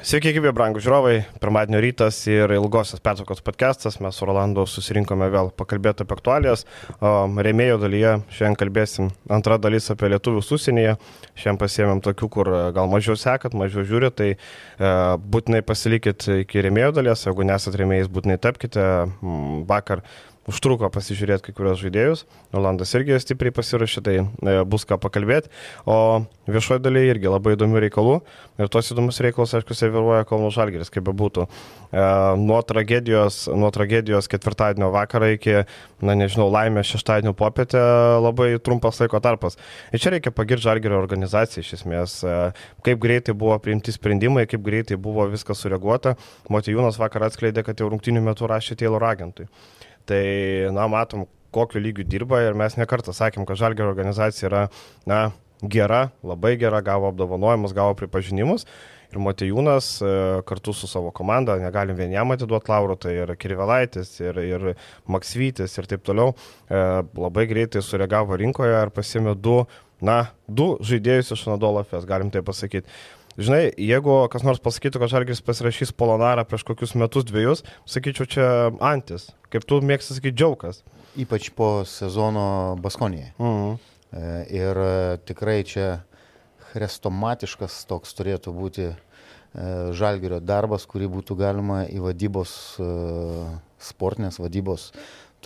Sveiki, gyvi, brangų žiūrovai. Pirmadienio rytas ir ilgosios pertraukos podcastas. Mes su Rolandu susirinkome vėl pakalbėti apie aktualijas. Remėjo dalyje šiandien kalbėsim antrą dalis apie lietuvius užsienyje. Šiandien pasiemėm tokių, kur gal mažiau sekat, mažiau žiūrit, tai e, būtinai pasilikit iki remėjo dalies. Jeigu nesat remėjais, būtinai tapkite. Vakar užtruko pasižiūrėti kai kurios žaidėjus. Olandas irgi stipriai pasirašė, tai e, bus ką pakalbėti. O viešoje dalyje irgi labai įdomių reikalų. Ir tos įdomus reikalus, aišku, serviruoja Kauno Žalgeris, kaip bebūtų. E, nuo, tragedijos, nuo tragedijos ketvirtadienio vakarą iki, na nežinau, laimės šeštadienio popietę labai trumpas laiko tarpas. Ir čia reikia pagirti Žalgerio organizaciją iš esmės. E, kaip greitai buvo priimti sprendimai, kaip greitai buvo viskas sureaguota. Motijūnas vakar atskleidė, kad jau rungtinių metų rašė Taylor agentui. Tai, na, matom, kokiu lygiu dirba ir mes nekartą sakėm, kad Žalgerio organizacija yra, na, gera, labai gera, gavo apdovanojimus, gavo pripažinimus. Ir Motejūnas e, kartu su savo komanda, negalim vien jam atiduoti lauro, tai ir Kirvelaitis, ir, ir Maksvytis ir taip toliau, e, labai greitai sureagavo rinkoje ir pasėmė du, na, du žaidėjus iš Anadolo FS, galim tai pasakyti. Žinai, jeigu kas nors pasakytų, kad Žalgis pasirašys Polonarą prieš kokius metus dviejus, sakyčiau, čia antis. Kaip tu mėgsti sakyti, džiaugas. Ypač po sezono Baskonėje. Mhm. E, ir e, tikrai čia chrestomatiškas toks turėtų būti e, Žalgirio darbas, kurį būtų galima į vadybos, sportinės vadybos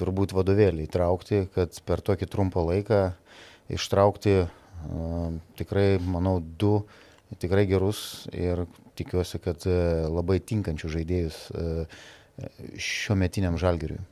turbūt vadovėlį įtraukti, kad per tokį trumpą laiką ištraukti tikrai, manau, du tikrai gerus ir tikiuosi, kad e, labai tinkančių žaidėjus e, šiuo metiniam žalgeriui.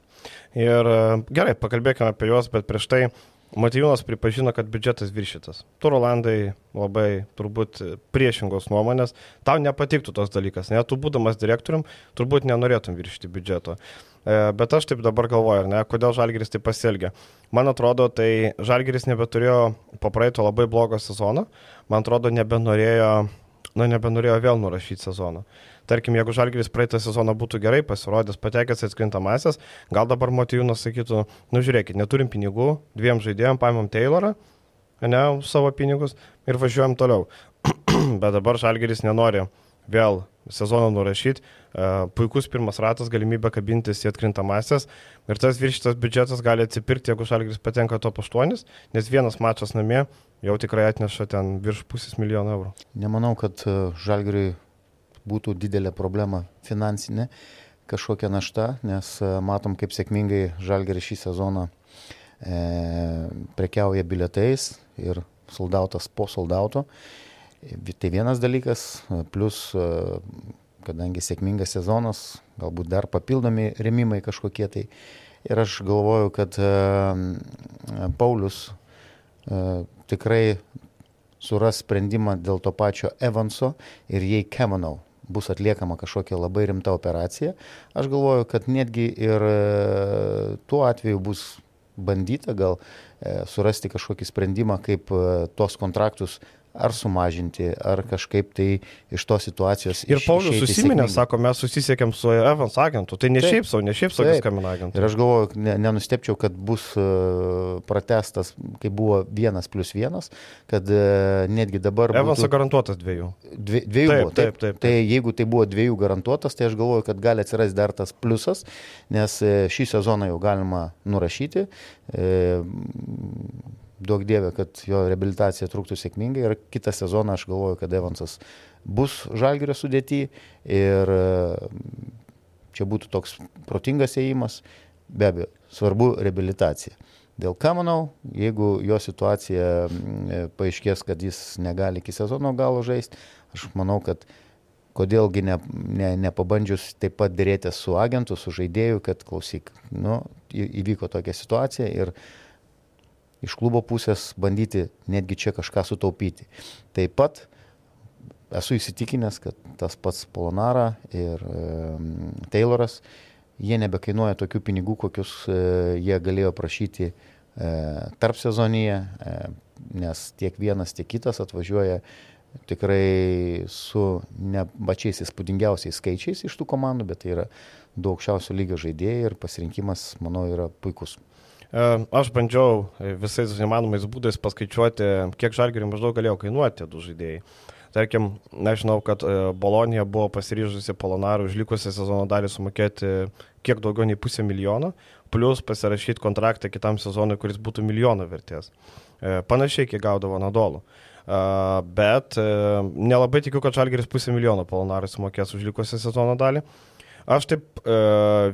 Ir e, gerai, pakalbėkime apie juos, bet prieš tai Matijūnas pripažino, kad biudžetas viršytas. Tu, Rolandai, labai turbūt priešingos nuomonės. Tau nepatiktų tos dalykas, ne? Tu būdamas direktorium, turbūt nenorėtum viršyti biudžeto. Bet aš taip dabar galvoju, ne, kodėl Žalgiris taip pasielgia. Man atrodo, tai Žalgiris nebeturėjo po praeito labai blogo sezono, man atrodo, nebenorėjo, nu, nebenorėjo vėl nurašyti sezoną. Tarkim, jeigu Žalgiris praeitą sezoną būtų gerai pasirodęs, patekęs atskrintamasis, gal dabar Motijūnas sakytų, nu žiūrėkit, neturim pinigų, dviem žaidėjom paimam Taylorą, ne, savo pinigus ir važiuojam toliau. Bet dabar Žalgiris nenori vėl sezoną nurašyti, e, puikus pirmas ratas, galimybė kabintis į atkrintamasias ir tas viršytas biudžetas gali atsipirkti, jeigu Žalgiris patenka top 8, nes vienas mačas namie jau tikrai atneša ten virš pusės milijono eurų. Nemanau, kad e, Žalgiriui būtų didelė problema finansinė kažkokia našta, nes e, matom, kaip sėkmingai Žalgiris šį sezoną e, prekiauja biletais ir soldautas po soldauto. Tai vienas dalykas, plus kadangi sėkmingas sezonas, galbūt dar papildomi remimai kažkokie tai. Ir aš galvoju, kad Paulius tikrai suras sprendimą dėl to pačio Evanso ir jei Kemanau bus atliekama kažkokia labai rimta operacija, aš galvoju, kad netgi ir tuo atveju bus bandyta gal surasti kažkokį sprendimą, kaip tuos kontraktus ar sumažinti, ar kažkaip tai iš tos situacijos. Ir Paulius susiminė, sako, mes susisiekėm su Evans agentu. Tai ne taip, šiaip savo, ne šiaip savo skambina agentu. Ir aš galvoju, ne, nenustepčiau, kad bus uh, pratestas, kai buvo vienas plus vienas, kad uh, netgi dabar... Evansas būtų... garantuotas dviejų. Dvi, dviejų taip, buvo. Taip, taip, taip. Tai jeigu tai buvo dviejų garantuotas, tai aš galvoju, kad gali atsirasti dar tas pliusas, nes uh, šį sezoną jau galima nurašyti. Uh, duok dievė, kad jo rehabilitacija truktų sėkmingai. Ir kitą sezoną aš galvoju, kad Evansas bus žalgerio sudėti ir e, čia būtų toks protingas ėjimas, be abejo, svarbu rehabilitacija. Dėl ką manau, jeigu jo situacija e, paaiškės, kad jis negali iki sezono galo žaisti, aš manau, kad kodėlgi ne, ne, nepabandžius taip pat dėrėti su agentu, su žaidėju, kad klausyk, nu, įvyko tokia situacija ir uh, iš klubo pusės bandyti netgi čia kažką sutaupyti. Taip pat esu įsitikinęs, kad tas pats Polonara ir e, Tayloras, jie nebekainuoja tokių pinigų, kokius e, jie galėjo prašyti e, tarp sezonyje, e, nes tiek vienas, tiek kitas atvažiuoja tikrai su ne pačiais įspūdingiausiais skaičiais iš tų komandų, bet tai yra daug aukščiausio lygio žaidėjai ir pasirinkimas, manau, yra puikus. Aš bandžiau visais įmanomais būdais paskaičiuoti, kiek žalgerių maždaug galėjo kainuoti du žaidėjai. Tarkim, nežinau, kad Bolonija buvo pasiryžusi Polonarų už likusią sezono dalį sumokėti kiek daugiau nei pusę milijono, plus pasirašyti kontraktą kitam sezonui, kuris būtų milijono vertės. Panašiai, kiek gaudavo Nadolų. Bet nelabai tikiu, kad Žalgeris pusę milijono Polonarų sumokės už likusią sezono dalį. Aš taip e,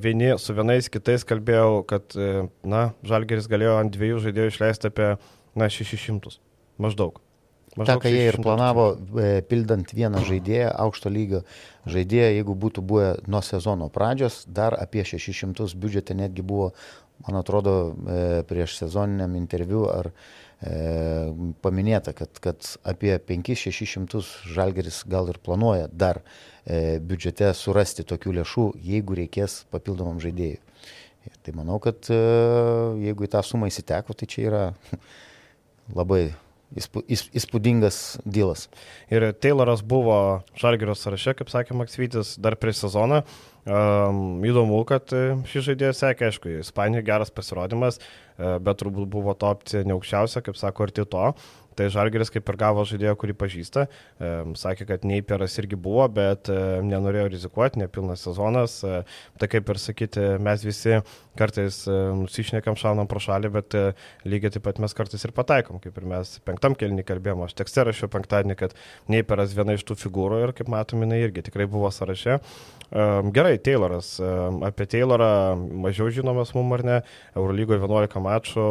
vieni su vienais kitais kalbėjau, kad, e, na, Žalgeris galėjo ant dviejų žaidėjų išleisti apie, na, 600. Maždaug. Ta, ką jie ir planavo, e, pildant vieną žaidėją, aukšto lygio žaidėją, jeigu būtų buvę nuo sezono pradžios, dar apie 600 biudžete netgi buvo, man atrodo, e, prieš sezoniniam interviu ar paminėta, kad, kad apie 5-600 žalgeris gal ir planuoja dar e, biudžete surasti tokių lėšų, jeigu reikės papildomam žaidėjui. Tai manau, kad e, jeigu į tą sumą įsiteko, tai čia yra labai įspūdingas dylas. Ir Tayloras buvo Žalgirio sąraše, kaip sakė Maksvytis, dar prieš sezoną. Um, įdomu, kad e, šis žaidėjas sekė, aišku, Ispanija geras pasirodymas, e, bet turbūt buvo to opcija ne aukščiausia, kaip sako arti to. Tai Žalgeris kaip ir gavo žaidėją, kurį pažįsta. E, sakė, kad Neiperas irgi buvo, bet e, nenorėjo rizikuoti, nepilnas sezonas. E, tai kaip ir sakyti, mes visi kartais nusišnekam šaunam pro šalį, bet lygiai taip pat mes kartais ir pataikom, kaip ir mes penktam kelnį kalbėjome. Aš tekste rašiau penktadienį, kad Neiperas viena iš tų figūrų ir kaip matom, jinai irgi tikrai buvo sąraše. Gerai, Tayloras. Apie Taylorą mažiau žinomas mum ar ne. Eurolygoje 11 mačų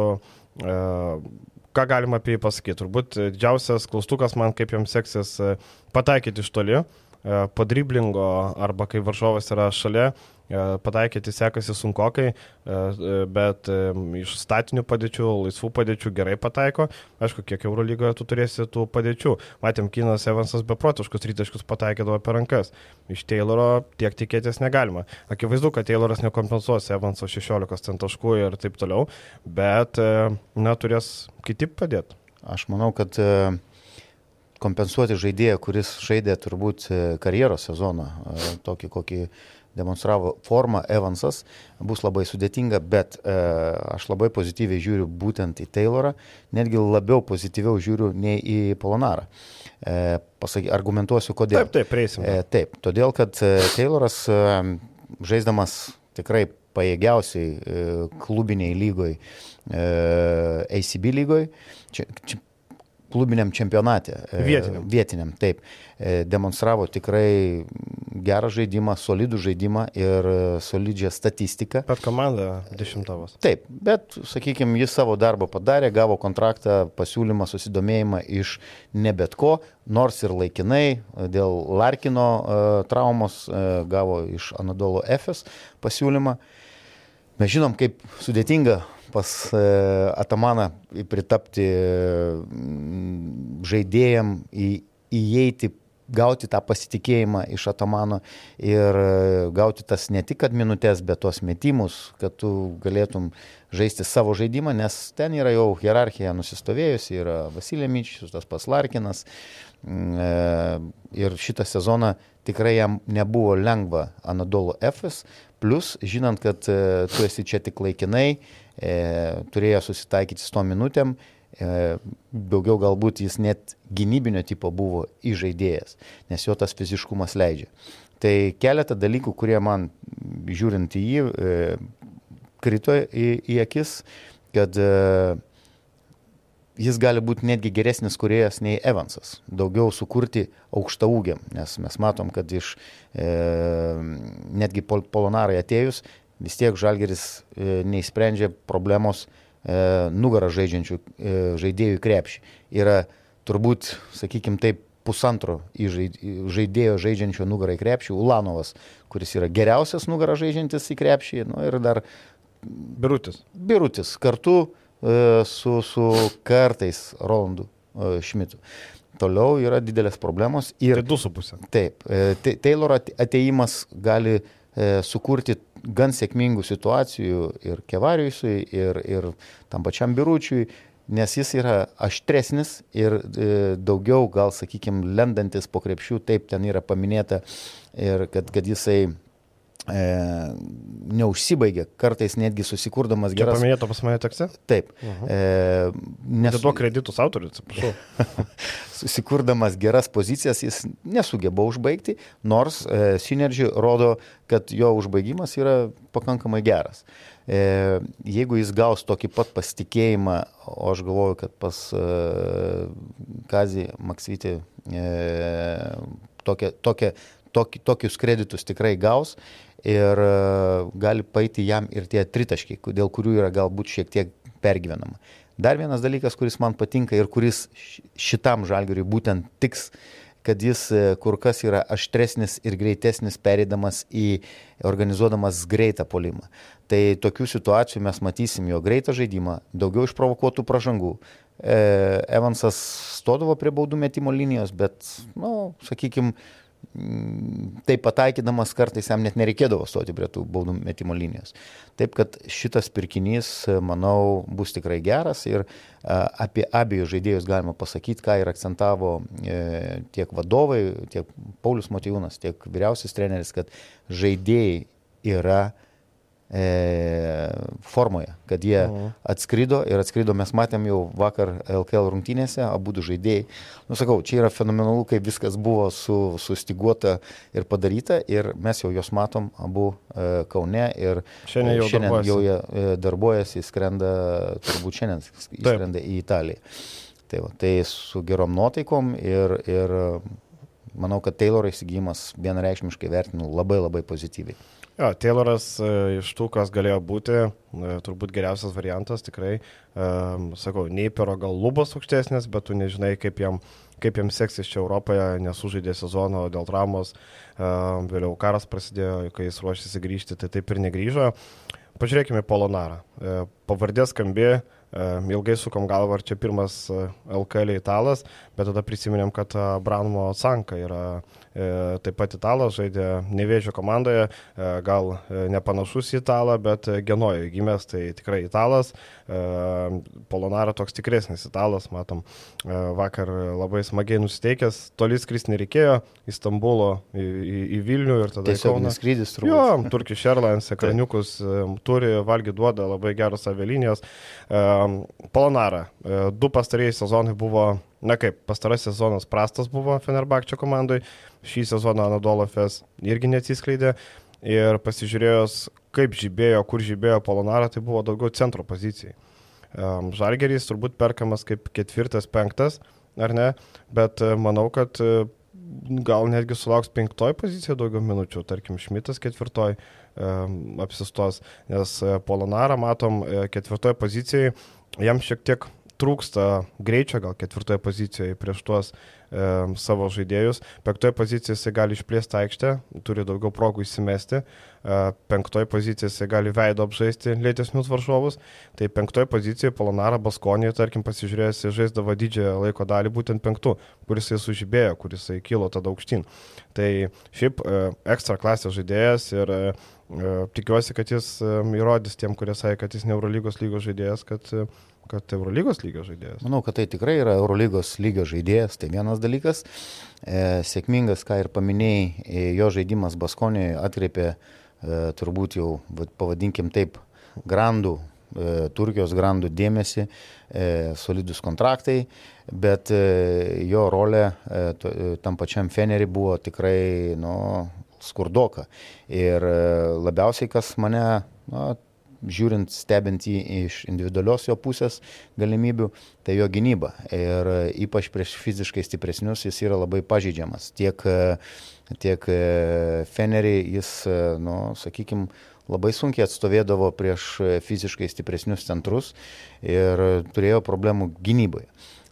ką galima apie jį pasakyti? Turbūt didžiausias klaustukas man, kaip jam seksis e, pataikyti iš toli, e, padriblingo arba kai varžovas yra šalia, E, pataikyti sekasi sunkokai, e, e, bet iš statinių padėčių, laisvų padėčių gerai pataiko. Aišku, kiek Eurolygoje tu turėsi tų padėčių. Matėm, Kinas Evansas beprotiškus tritaškus pataikydavo per rankas. Iš Tayloro tiek tikėtis negalima. Akivaizdu, kad Tayloras nekompensuos Evanso 16 centaškų ir taip toliau, bet, na, turės kiti padėti. Aš manau, kad kompensuoti žaidėją, kuris žaidė turbūt karjeros sezoną, tokį kokį demonstravo formą Evansas, bus labai sudėtinga, bet e, aš labai pozityviai žiūriu būtent į Taylorą, netgi labiau pozityviau žiūriu nei į Polonarą. E, pasaky, argumentuosiu, kodėl. Taip, taip, prieisim. E, taip, todėl, kad e, Tayloras e, žaisdamas tikrai pajėgiausiai e, klubiniai lygoj, e, ACB lygoj, čia, čia klubiniam čempionate. E, vietiniam. Vietiniam, taip. E, demonstravo tikrai gerą žaidimą, solidų žaidimą ir e, solidžią statistiką. Per komandą dešimtavas. Taip, bet, sakykime, jis savo darbą padarė, gavo kontraktą, pasiūlymą, susidomėjimą iš ne bet ko, nors ir laikinai dėl Larkino traumos gavo iš Anadolo Efes pasiūlymą. Mes žinom, kaip sudėtinga pas e, Atamaną pritapti žaidėjam, į, įeiti, gauti tą pasitikėjimą iš Atamano ir e, gauti tas ne tik kad minutės, bet tuos metimus, kad tu galėtum žaisti savo žaidimą, nes ten yra jau hierarchija nusistovėjusi, yra Vasilė Myčius, tas paslarkinas. E, ir šitą sezoną tikrai jam nebuvo lengva Anadolo Efes, plus žinant, kad tu esi čia tik laikinai, e, turėjo susitaikyti su to minutėm, e, daugiau galbūt jis net gynybinio tipo buvo įžaidėjas, nes jo tas fiziškumas leidžia. Tai keletą dalykų, kurie man, žiūrint į jį, e, krito į, į akis, kad e, jis gali būti netgi geresnis kuriejas nei Evansas. Daugiau sukurti aukštą ūgiam, nes mes matom, kad iš e, netgi pol, polonarai atėjus, vis tiek Žalgeris e, neįsprendžia problemos e, nugarą žaidžiančių e, žaidėjų krepšį. Yra turbūt, sakykime taip, pusantro žaidėjo žaidžiančio nugarą į krepšį, Ulanovas, kuris yra geriausias nugarą žaidžiantis į krepšį, nu, ir dar Birutis. Birutis kartu e, su, su kartais Rolandu e, Šmitu. Toliau yra didelės problemos. Ir, tai du su pusė. Taip, e, Taylor ateimas gali e, sukurti gan sėkmingų situacijų ir Kevariusui, ir, ir tam pačiam Biručiui, nes jis yra aštresnis ir e, daugiau, gal sakykime, lendantis po krepšių, taip ten yra paminėta, ir kad, kad jisai e, neužsibaigia, kartais netgi susikurdamas geras. paminėto pas mane tekste? Taip. Uh -huh. e, nes... Neduok kreditus autoriui, atsiprašau. susikurdamas geras pozicijas jis nesugeba užbaigti, nors e, Synergy rodo, kad jo užbaigimas yra pakankamai geras. E, jeigu jis gaus tokį pat pasitikėjimą, o aš galvoju, kad pas e, Kazį Maksvitį e, tokia, tokia, toki, tokius kreditus tikrai gaus ir e, gali paeiti jam ir tie tritaškiai, dėl kurių yra galbūt šiek tiek pergyvenama. Dar vienas dalykas, kuris man patinka ir kuris šitam žalgiriui būtent tiks, kad jis e, kur kas yra aštresnis ir greitesnis pereidamas į organizuodamas greitą polimą. Tai tokių situacijų mes matysim jo greitą žaidimą, daugiau išprovokuotų pražangų. E, Evansas stodavo prie baudų metimo linijos, bet, na, nu, sakykime, tai pataikydamas kartais jam net nereikėdavo stoti prie tų baudų metimo linijos. Taip kad šitas pirkinys, manau, bus tikrai geras ir apie abiejų žaidėjus galima pasakyti, ką ir akcentavo e, tiek vadovai, tiek Paulius Motijūnas, tiek vyriausias treneris, kad žaidėjai yra e, formoje, kad jie mhm. atskrido ir atskrido, mes matėm jau vakar LKL rungtynėse, abu du žaidėjai. Nusakau, čia yra fenomenalu, kaip viskas buvo su, sustiguota ir padaryta ir mes jau juos matom abu e, Kaune ir šiandien jau, šiandien darbuojasi. jau jie e, darbuojasi, skrenda, turbūt šiandien skrenda į Italiją. Tai, va, tai su gerom nuotaikom ir, ir manau, kad Tayloro įsigijimas vienareikšmiškai vertinu labai labai pozityviai. Jo, Tayloras e, iš tų, kas galėjo būti, e, turbūt geriausias variantas tikrai. Um, sakau, nei pero gal lubos aukštesnės, bet tu nežinai, kaip jam, kaip jam seksis čia Europoje, nesužaidė sezono dėl traumos. Um, vėliau karas prasidėjo, kai jis ruošėsi grįžti, tai taip ir negryžo. Pažiūrėkime Polonarą. Pavardė skambi, ilgai sukom galvą, ar čia pirmas LKL italas, bet tada prisiminėm, kad Branmo Sanka yra taip pat italas, žaidė Nevėžio komandoje, gal nepanašus į italą, bet Genojo gimęs, tai tikrai italas. Polonara toks tikresnis italas, matom, vakar labai smagiai nusiteikęs, toli skristi nereikėjo, į Stambulo, į, į, į Vilnių ir tada Tiesiog neskrydis turbūt. Jo, Turkish Airlines, ekraniukus turi, valgy duoda labai geros avialinijos. Polonara, du pastarėjai sezonai buvo Na kaip, pastarasis sezonas prastas buvo Fenerbakčio komandai, šį sezoną Anadolovės irgi neatsiskleidė. Ir pasižiūrėjus, kaip žibėjo, kur žibėjo Polonara, tai buvo daugiau centro pozicijai. Žalgeris turbūt perkamas kaip ketvirtas, penktas, ar ne, bet manau, kad gal netgi sulauks penktoj pozicijoje daugiau minučių, tarkim, Šmitas ketvirtoj apsistos, nes Polonara matom ketvirtoj pozicijoje, jam šiek tiek trūksta greičio, gal ketvirtoje pozicijoje prieš tuos savo žaidėjus. Penktoje pozicijoje jisai gali išplėsti aikštę, turi daugiau progų įsimesti. E, penktoje pozicijoje jisai gali veido apžaisti lėtesnius varžovus. Tai penktoje pozicijoje Polonara Baskonijoje, tarkim, pasižiūrėjęs, žaisdavo didžiąją laiko dalį būtent penktų, kuris jisai sužibėjo, kuris jisai kilo tada aukštyn. Tai šiaip e, ekstra klasės žaidėjas ir e, tikiuosi, kad jis įrodys tiem, kurie sakė, kad jis ne Eurolygos lygos žaidėjas, kad kad Eurolygos lygio žaidėjas? Manau, kad tai tikrai yra Eurolygos lygio žaidėjas, tai vienas dalykas. E, sėkmingas, ką ir paminėjai, e, jo žaidimas Baskonijoje atkreipė e, turbūt jau, pavadinkim taip, grandų, e, Turkijos grandų dėmesį, e, solidus kontraktai, bet e, jo rolė e, to, e, tam pačiam Fenerį buvo tikrai nu, skurdoka. Ir e, labiausiai, kas mane na, žiūrint, stebint jį iš individualios jo pusės galimybių, tai jo gynyba. Ir ypač prieš fiziškai stipresnius jis yra labai pažydžiamas. Tiek, tiek Fenerį jis, nu, sakykime, labai sunkiai atstovėdavo prieš fiziškai stipresnius centrus ir turėjo problemų gynyboje.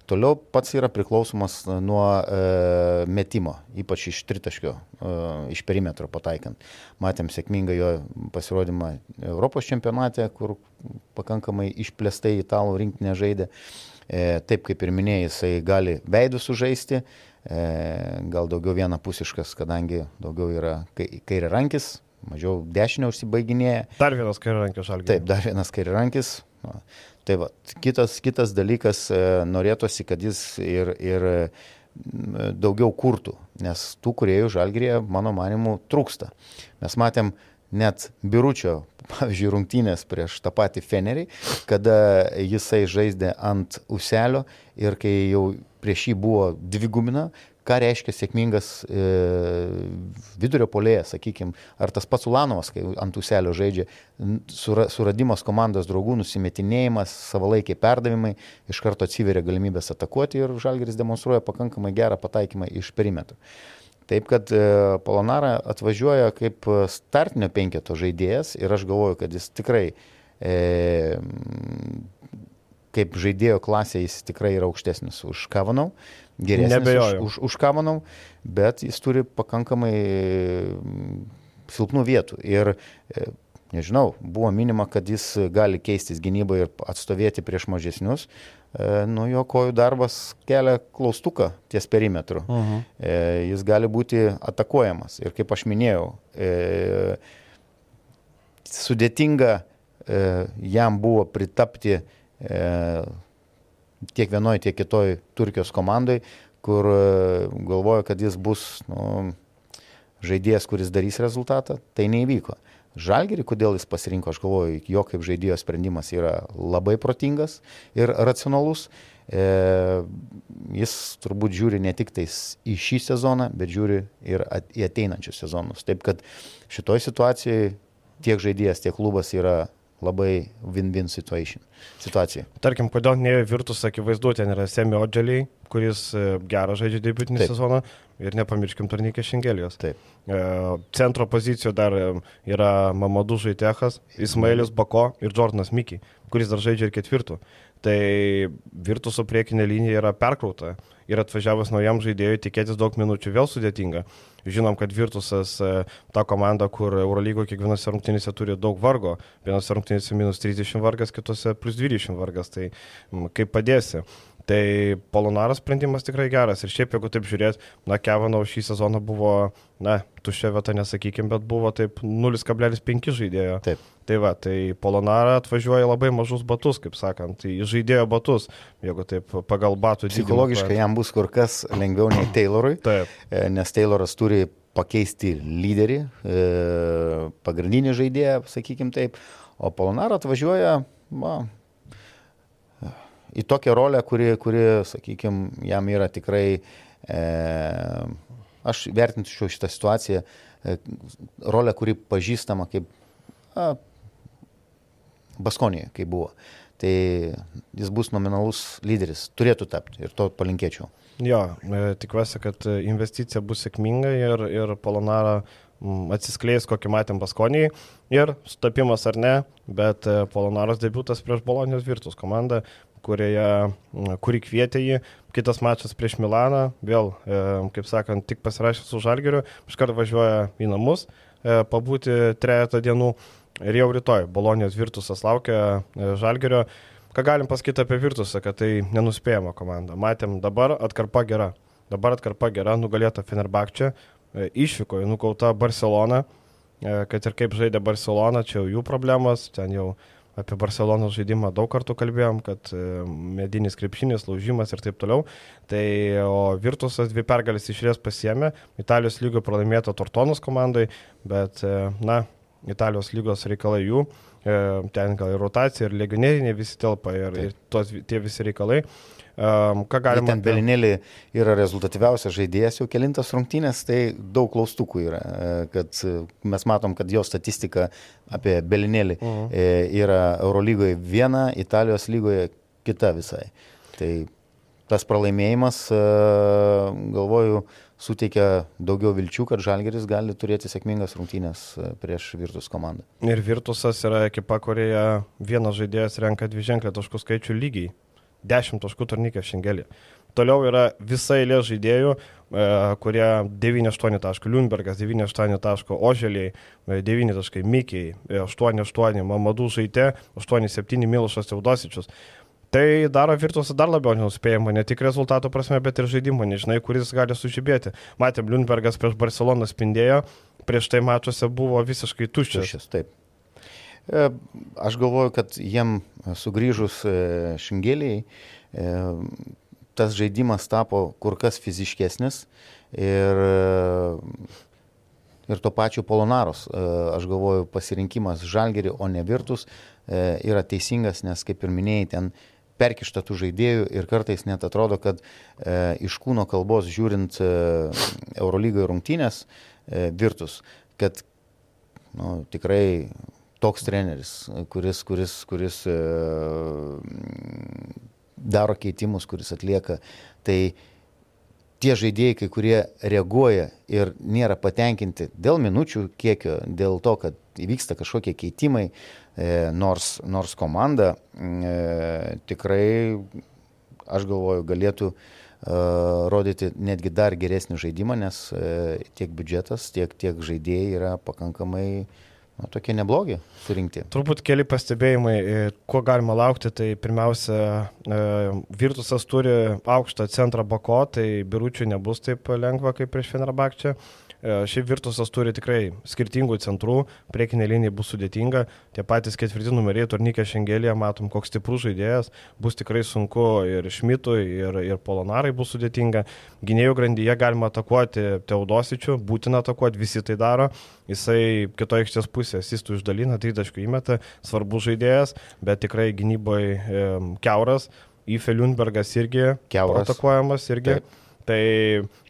Toliau pats yra priklausomas nuo e, metimo, ypač iš tritaškio, e, iš perimetro pataikant. Matėm sėkmingą jo pasirodymą Europos čempionate, kur pakankamai išplėstai italų rinktinė žaidė. E, taip kaip ir minėjai, jisai gali veidų sužaisti, e, gal daugiau vienapusiškas, kadangi daugiau yra kairė rankis, mažiau dešinio užsibaiginėja. Dar vienas kairė rankis šalgiai. Taip, dar vienas kairė rankis. Tai va, kitas, kitas dalykas, norėtųsi, kad jis ir, ir daugiau kurtų, nes tų kuriejų žalgrėje, mano manimu, trūksta. Mes matėm net biuručio, pavyzdžiui, rungtynės prieš tą patį Fenerį, kada jisai žaidė ant uselio ir kai jau prieš jį buvo dvigumina, ką reiškia sėkmingas e, vidurio polėjas, sakykime, ar tas pats Ulanovas, kai ant uselio žaidžia, sura, suradimas komandos draugų, nusimetinėjimas, savalaikiai perdavimai, iš karto atsiveria galimybės atakuoti ir Žalgeris demonstruoja pakankamai gerą pataikymą iš perimetrų. Taip kad e, Polonara atvažiuoja kaip startinio penketo žaidėjas ir aš galvoju, kad jis tikrai e, kaip žaidėjo klasė jis tikrai yra aukštesnis už Kavanau, geresnis Nebejoju. už, už, už Kavanau, bet jis turi pakankamai mm, silpnų vietų. Ir e, nežinau, buvo minima, kad jis gali keistis gynybą ir atstovėti prieš mažesnius. E, nu, jo kojų darbas kelia klaustuką ties perimetru. Uh mhm. -huh. Jis gali būti atakuojamas. Ir kaip aš minėjau, sudėtinga jam buvo pritapti E, tiek vienoje, tiek kitoje Turkijos komandai, kur e, galvoja, kad jis bus nu, žaidėjas, kuris darys rezultatą, tai neįvyko. Žalgerį, kodėl jis pasirinko, aš galvoju, jo kaip žaidėjo sprendimas yra labai protingas ir racionalus. E, jis turbūt žiūri ne tik tais į šį sezoną, bet žiūri ir at, į ateinančius sezonus. Taip kad šitoje situacijoje tiek žaidėjas, tiek klubas yra labai win-win situacija. Tarkim, kodėl ne Virtus, akivaizdu, ten yra Semi Odželiai, kuris e, gerą žaidžia debutinį Taip. sezoną ir nepamirškim Tarnykė Šengelijos. Taip. E, centro pozicijoje dar e, yra Mamadų Žaitechas, Ismailis Bako ir Jordanas Mikiai, kuris dar žaidžia ir ketvirtų. Tai Virtuso priekinė linija yra perkrauta ir atvažiavus naujam žaidėjui tikėtis daug minučių vėl sudėtinga. Žinom, kad Virtusas e, ta komanda, kur Eurolygo kiekvienose rungtynėse turi daug vargo. Vienose rungtynėse minus 30 vargas, kitose plus 20 vargas. Tai kaip padėsi. Tai Polonaras sprendimas tikrai geras. Ir šiaip, jeigu taip žiūrėt, na, Kevanau šį sezoną buvo, na, tuščia vieta nesakykim, bet buvo taip 0,5 žaidėjo. Taip. Tai va, tai Polonara atvažiuoja labai mažus batus, kaip sakant, į žaidėjo batus, jeigu taip pagal batų dydį. Psichologiškai jam bus kur kas lengviau nei Taylorui, taip. E, nes Tayloras turi pakeisti lyderį, e, pagrindinį žaidėją, sakykim taip, o Polonara atvažiuoja, va, į tokią rolę, kuri, kuri sakykime, jam yra tikrai, e, aš vertinčiau šitą situaciją, e, rolę, kuri pažįstama kaip a, Baskonėje, kai buvo. Tai jis bus nominalus lyderis, turėtų tapti ir to palinkėčiau. Jo, e, tikiuosi, kad investicija bus sėkminga ir, ir Polonara atsiskleis, kokį matėm Baskonijai. Ir sutapimas ar ne, bet e, Polonaros debutas prieš Bolonijos Virtus komandą kurioje, kuri kvietė jį. Kitas mačas prieš Milaną, vėl, e, kaip sakant, tik pasirašęs su Žalgeriu, iškart važiuoja į namus, e, pabūti trejata dienų ir jau rytoj Bolonijos Virtusas laukia e, Žalgerio. Ką galim pasakyti apie Virtusą, kad tai nenuspėjama komanda. Matėm dabar atkarpa gera. Dabar atkarpa gera, nugalėta Fenerbakčia, išvykoje nukauta Barcelona, kad ir kaip žaidė Barcelona, čia jau jų problemos, ten jau apie Barcelonos žaidimą daug kartų kalbėjom, kad e, medinis krepšinis, laužimas ir taip toliau. Tai o Virtusas dvi pergalės išrės pasiemė, Italijos lygio pralaimėta Tortonos komandai, bet, e, na, Italijos lygos reikalai jų, ten gal ir rotacija, ir legionieriai visi telpa, ir, ir tos, tie visi reikalai. Um, ką galima. Ten Belinėlį yra rezultatyviausias žaidėjas jau kilintas rungtynės, tai daug klaustukų yra. E, kad e, mes matom, kad jo statistika apie Belinėlį uh mhm. -huh. E, yra Eurolygoje viena, Italijos lygoje kita visai. Tai tas pralaimėjimas, galvoju, suteikia daugiau vilčių, kad Žalgeris gali turėti sėkmingas rungtynės prieš Virtus komandą. Ir Virtusas yra ekipa, kurioje vienas žaidėjas renka dvi ženklę taškų skaičių lygiai 10 taškų turnykė Šengelį. Toliau yra visa eilė žaidėjų, e, kurie 9-8 taškų, Liunbergas 9-8 taškų, Oželiai 9 e, taškai, Mikiai 8-8, Mamadų Žaitė 8-7, Milošas Teudosičius. Tai daro Virtusą dar labiau nenuspėjama, ne tik rezultato prasme, bet ir žaidimo, nežinai, kuris gali sužibėti. Matėm, Liunbergas prieš Barceloną spindėjo, prieš tai mačiuose buvo visiškai tuščias. Tuščias, taip. E, aš galvoju, kad jiem sugrįžus e, šingėliai, e, tas žaidimas tapo kur kas fiziškesnis ir ir to pačio Polonaros, aš galvoju, pasirinkimas Žalgerį, o ne Virtus yra teisingas, nes kaip ir minėjai, ten perkišta tų žaidėjų ir kartais net atrodo, kad e, iš kūno kalbos žiūrint e, Eurolygoje rungtynės e, Virtus, kad nu, tikrai toks treneris, kuris, kuris, kuris e, daro keitimus, kuris atlieka, tai tie žaidėjai, kai kurie reaguoja ir nėra patenkinti dėl minučių kiekio, dėl to, kad įvyksta kažkokie keitimai, e, nors, nors komanda e, tikrai, aš galvoju, galėtų e, rodyti netgi dar geresnį žaidimą, nes e, tiek biudžetas, tiek, tiek žaidėjai yra pakankamai na, tokie neblogi surinkti. Turbūt keli pastebėjimai, e, ko galima laukti, tai pirmiausia, e, Virtusas turi aukštą centrą bako, tai biručių nebus taip lengva kaip prieš Fenerbakčią. E, šiaip Virtusas turi tikrai skirtingų centrų, priekinė linija bus sudėtinga, tie patys ketvirti numeriai, turnikė Šengelėje, matom, koks stiprus žaidėjas, bus tikrai sunku ir Šmitui, ir, ir Polonarai bus sudėtinga. Gynėjų grandyje galima atakuoti Teodosičių, būtina atakuoti, visi tai daro, jisai kitoje aikštės pusėje asistų išdalina, tai taškų įmeta, svarbus žaidėjas, bet tikrai gynyboje e, keuras. Ife Liunbergas irgi keuras. atakuojamas irgi. Taip. Tai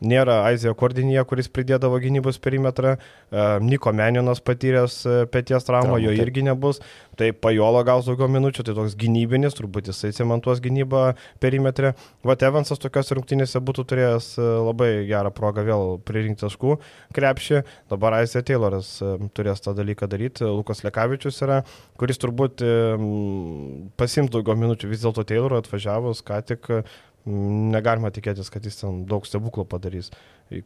nėra Aizija Kordinija, kuris pridėdavo gynybos perimetrą, e, Niko Meninas patyręs e, pėties traumą, jo irgi nebus, tai Pajolo gaus daugiau minučių, tai toks gynybinis, turbūt jisai cementuos gynybą perimetrę. Vat Evansas tokios rungtynėse būtų turėjęs e, labai gerą progą vėl pririnkti taškų krepšį, dabar Aizija Tayloras turės tą dalyką daryti, Lukas Lekavičius yra, kuris turbūt pasims daugiau minučių, vis dėlto Tayloro atvažiavus, ką tik negalima tikėtis, kad jis ten daug stebuklų padarys,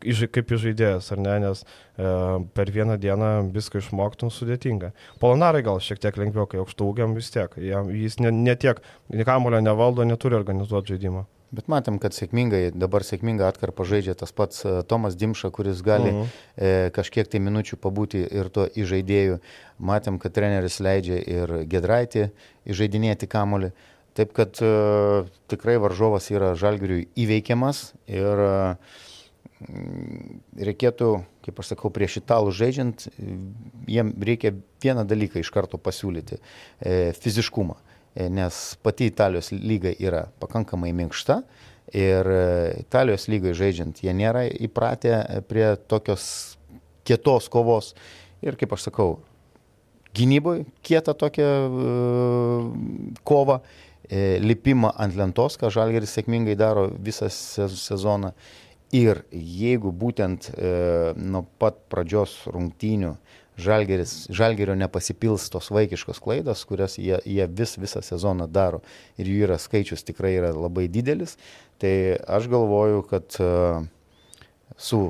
kaip žaidėjas, ar ne, nes e, per vieną dieną viską išmoktum sudėtinga. Polonarai gal šiek tiek lengviau, kai aukštų ūgiam vis tiek, jis ne, ne tiek, kamulio nevaldo, neturi organizuoti žaidimą. Bet matėm, kad sėkmingai, dabar sėkmingą atkarpą žaidžia tas pats e, Tomas Dimša, kuris gali mhm. e, kažkiek tai minučių pabūti ir to įžaidėjų. Matėm, kad treneris leidžia ir Gedraitį įžaidinėti kamulį. Taip kad uh, tikrai varžovas yra žalgiriui įveikiamas ir uh, reikėtų, kaip aš sakau, prieš italų žaidžiant, jiem reikia vieną dalyką iš karto pasiūlyti e, - fiziškumą. E, nes pati Italijos lyga yra pakankamai minkšta ir Italijos lygai žaidžiant jie nėra įpratę prie tokios kietos kovos. Ir kaip aš sakau, gynyboje kietą tokią uh, kovą E, lipimą ant lentos, ką Žalgeris sėkmingai daro visą sezoną. Ir jeigu būtent e, nuo pat pradžios rungtynių Žalgeris, Žalgerio nepasipils tos vaikiškos klaidos, kurias jie, jie vis visą sezoną daro ir jų yra skaičius tikrai yra labai didelis, tai aš galvoju, kad e, su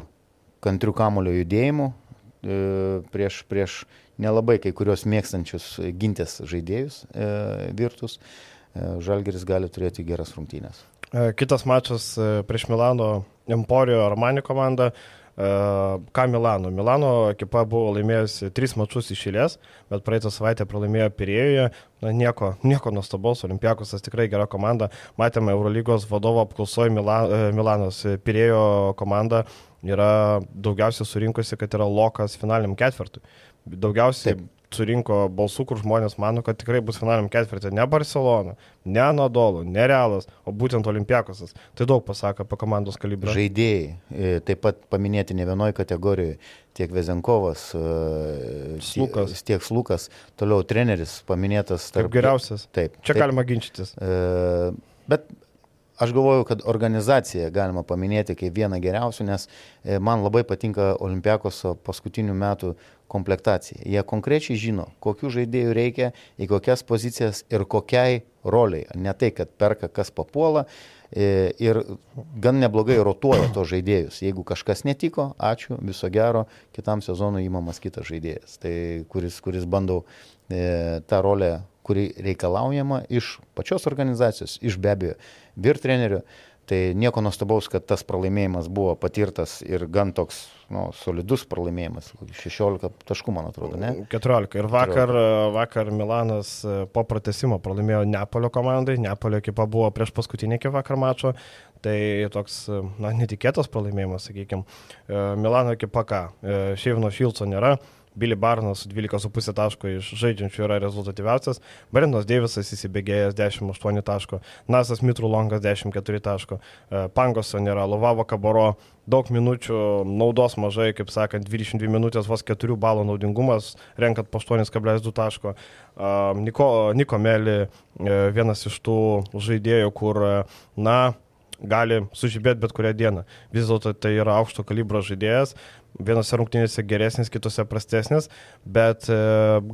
kantriu kamulio judėjimu e, prieš, prieš nelabai kai kurios mėgstančius gintis žaidėjus e, virtus, E, Žalgeris gali turėti geras rungtynės. E, kitas mačas e, prieš Milano Emporio Armani komandą. Ką Milano? Milano ekipa buvo laimėjusi tris mačus iš eilės, bet praeitą savaitę pralaimėjo Pirėjoje. Na, nieko, nieko nuostabaus, Olimpiakosas tikrai gera komanda. Matėme Eurolygos vadovo apklausoje Mila, Milanas Pirėjo komanda yra daugiausiai surinkusi, kad yra lokas finaliniam ketvirtui. Daugiausiai Taip surinko balsų, kur žmonės mano, kad tikrai bus finaliniam ketvirtį. Ne Barcelona, ne Anadolu, ne Realas, o būtent Olimpiakosas. Tai daug pasako apie komandos kalibrą. Žaidėjai, e, taip pat paminėti ne vienoje kategorijoje, tiek Vezenkovas, e, Slukas. tiek Slukas, toliau treneris paminėtas tarp... Kaip geriausias. Taip. Čia taip, galima ginčytis. E, bet Aš galvoju, kad organizaciją galima paminėti kaip vieną geriausių, nes man labai patinka Olimpiakoso paskutinių metų komplektacija. Jie konkrečiai žino, kokių žaidėjų reikia, į kokias pozicijas ir kokiai roliai. Ne tai, kad perka kas papuola e, ir gan neblogai rotuoja to žaidėjus. Jeigu kažkas netiko, ačiū, viso gero, kitam sezonui įmamas kitas žaidėjas, tai kuris, kuris bandau e, tą rolę, kuri reikalaujama iš pačios organizacijos, iš be abejo, vyr trenerių. Tai nieko nuostabaus, kad tas pralaimėjimas buvo patirtas ir gan toks nu, solidus pralaimėjimas. 16 taškų, man atrodo, ne? 14. Ir vakar, 14. vakar Milanas po pratesimo pralaimėjo Neapolio komandai. Neapolio ekipa buvo prieš paskutinį iki vakar mačo. Tai toks, na, netikėtas pralaimėjimas, sakykime. Milano ekipa ką? Šeivino Šilco nėra. Billy Barnas 12,5 taško iš žaidžiančių yra rezultatyviausias, Brendas Deivisas įsibėgėjęs 10,8 taško, Nasas Mitrulongas 10,4 taško, e, Pangoso nėra, Lovavo Kaboro daug minučių, naudos mažai, kaip sakant, 22 minutės vos 4 balų naudingumas, renkant po 8,2 taško. Niko, Niko Meli e, vienas iš tų žaidėjų, kur, e, na, gali sužibėti bet kurią dieną. Vis dėlto tai yra aukšto kalibro žaidėjas, vienose rungtynėse geresnis, kitose prastesnis, bet e,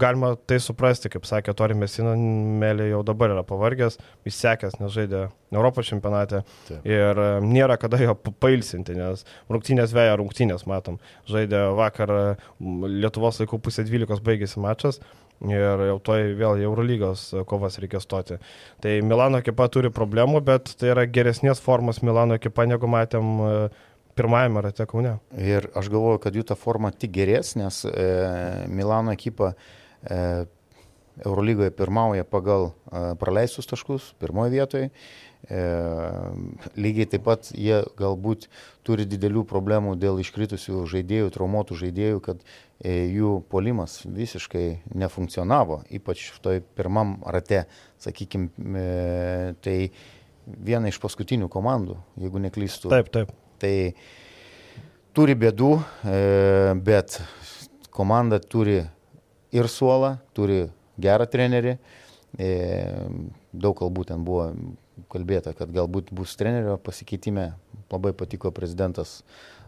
galima tai suprasti, kaip sakė Tori Mesina, Melė jau dabar yra pavargęs, įsekęs, nes žaidė Europos čempionate Taip. ir e, nėra kada jo pailsinti, nes rungtynės vėja rungtynės, matom, žaidė vakar Lietuvos laikų pusė 12 baigėsi mačas. Ir jau toj vėl Eurolygos kovas reikia stoti. Tai Milano ekipa turi problemų, bet tai yra geresnės formos Milano ekipa, negu matėm uh, pirmajame rate Kaune. Ir aš galvoju, kad jų ta forma tik gerės, nes e, Milano ekipa e, Eurolygoje pirmauja pagal e, praleistus taškus, pirmoje vietoje. E, lygiai taip pat jie galbūt turi didelių problemų dėl iškritusių žaidėjų, traumuotų žaidėjų, kad e, jų polimas visiškai nefunkcionavo, ypač toj pirmam rate, sakykime, e, tai viena iš paskutinių komandų, jeigu neklystu. Taip, taip. Tai turi bėdų, e, bet komanda turi ir suolą, turi gerą trenerį. E, daug kalbų ten buvo kalbėta, kad galbūt bus trenerio pasikeitime. Labai patiko prezidentas,